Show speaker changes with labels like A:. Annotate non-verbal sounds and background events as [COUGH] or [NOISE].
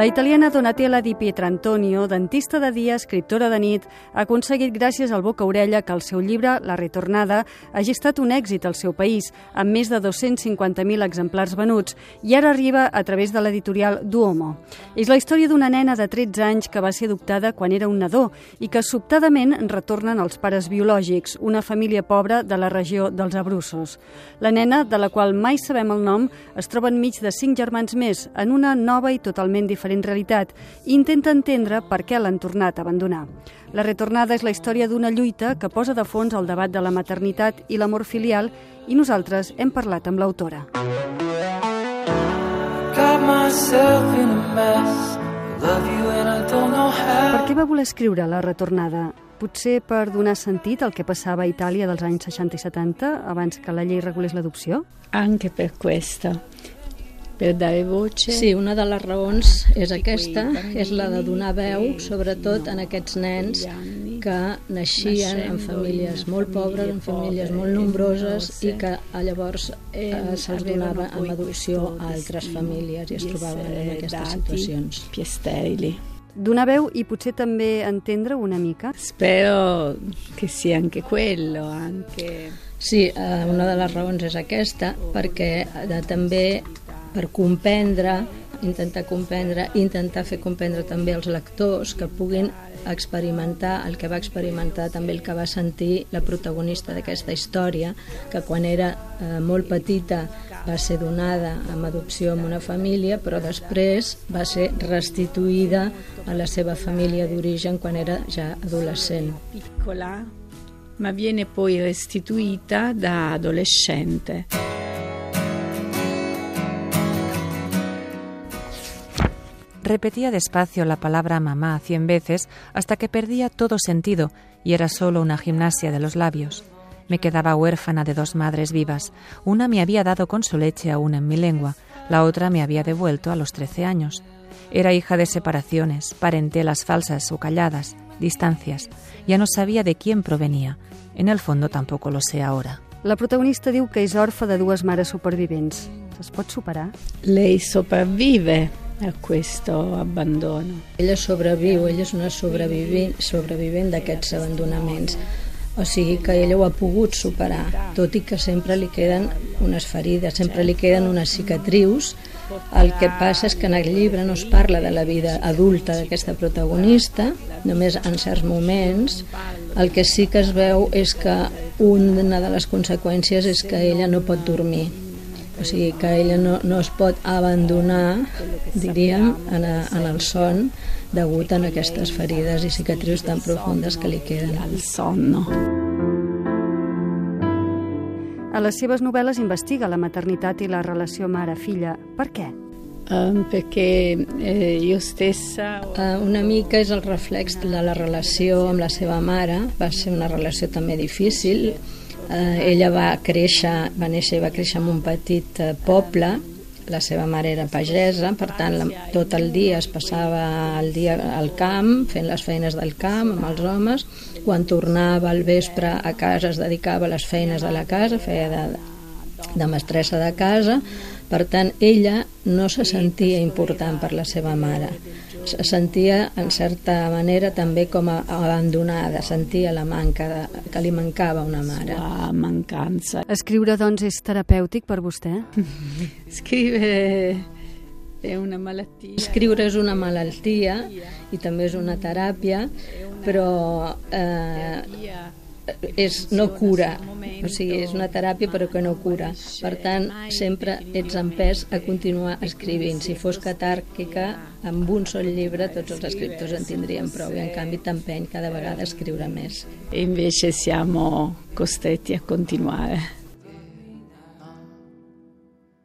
A: La italiana Donatella Di Pietrantonio, dentista de dia, escriptora de nit, ha aconseguit gràcies al boca-orella que el seu llibre, La retornada, hagi estat un èxit al seu país, amb més de 250.000 exemplars venuts, i ara arriba a través de l'editorial Duomo. És la història d'una nena de 13 anys que va ser adoptada quan era un nadó i que sobtadament retornen als pares biològics, una família pobra de la regió dels Abrussos. La nena, de la qual mai sabem el nom, es troba enmig de cinc germans més, en una nova i totalment diferent diferent realitat i intenta entendre per què l'han tornat a abandonar. La retornada és la història d'una lluita que posa de fons el debat de la maternitat i l'amor filial i nosaltres hem parlat amb l'autora. Per què va voler escriure La retornada? Potser per donar sentit al que passava a Itàlia dels anys 60 i 70, abans que la llei regulés l'adopció?
B: Anche per questo per dare voce.
C: Sí, una de les raons és aquesta, és la de donar veu, sobretot en aquests nens que naixien en famílies molt pobres, en famílies molt nombroses i que llavors eh, se'ls donava en adopció a altres famílies i es trobaven en aquestes situacions.
B: Più
A: donar veu i potser també entendre una mica?
B: Spero che sia anche quello, anche...
C: Sí, eh, una de les raons és aquesta, perquè eh, també per comprendre, intentar comprendre, intentar fer comprendre també als lectors que puguin experimentar el que va experimentar també el que va sentir la protagonista d'aquesta història, que quan era eh, molt petita va ser donada amb adopció en una família, però després va ser restituïda a la seva família d'origen quan era ja adolescent.
B: Piccola, ma viene poi restituita da adolescente.
D: Repetía despacio la palabra mamá cien veces hasta que perdía todo sentido y era solo una gimnasia de los labios. Me quedaba huérfana de dos madres vivas. Una me había dado con su leche aún en mi lengua, la otra me había devuelto a los trece años. Era hija de separaciones, parentelas falsas o calladas, distancias. Ya no sabía de quién provenía. En el fondo tampoco lo sé ahora.
A: La protagonista diu que és orfa de dues mares supervivents. Es pot superar?
B: Lei sopravvive a questo abbandono.
C: Ella sobreviu, ella és una sobrevivent, sobrevivent d'aquests abandonaments. O sigui que ella ho ha pogut superar, tot i que sempre li queden unes ferides, sempre li queden unes cicatrius. El que passa és que en el llibre no es parla de la vida adulta d'aquesta protagonista, només en certs moments. El que sí que es veu és que una de les conseqüències és que ella no pot dormir o sigui que ella no, no es pot abandonar, diríem, en, a, en el son degut a aquestes ferides i cicatrius tan profundes que li queden.
B: al son, no?
A: A les seves novel·les investiga la maternitat i la relació mare-filla. Per què?
B: Um, perquè eh, jo stessa...
C: Uh, una mica és el reflex de la relació amb la seva mare. Va ser una relació també difícil, Eh, ella va créixer, va néixer i va créixer en un petit eh, poble, la seva mare era pagesa, per tant la, tot el dia es passava el dia al camp, fent les feines del camp amb els homes, quan tornava al vespre a casa es dedicava a les feines de la casa, feia de, de mestressa de casa, per tant ella no se sentia important per la seva mare se sentia en certa manera també com a abandonada, sentia la manca de, que li mancava una mare.
B: La mancança.
A: Escriure, doncs, és terapèutic per vostè? [LAUGHS]
B: Escriure és una malaltia.
C: Escriure és una malaltia i també és una teràpia, però eh, és, no cura, o sigui, és una teràpia però que no cura. Per tant, sempre ets empès a continuar escrivint. Si fos catàrquica, amb un sol llibre tots els escriptors en tindrien prou i en canvi t'empeny cada vegada a escriure més.
B: Invece siamo costretti a continuare.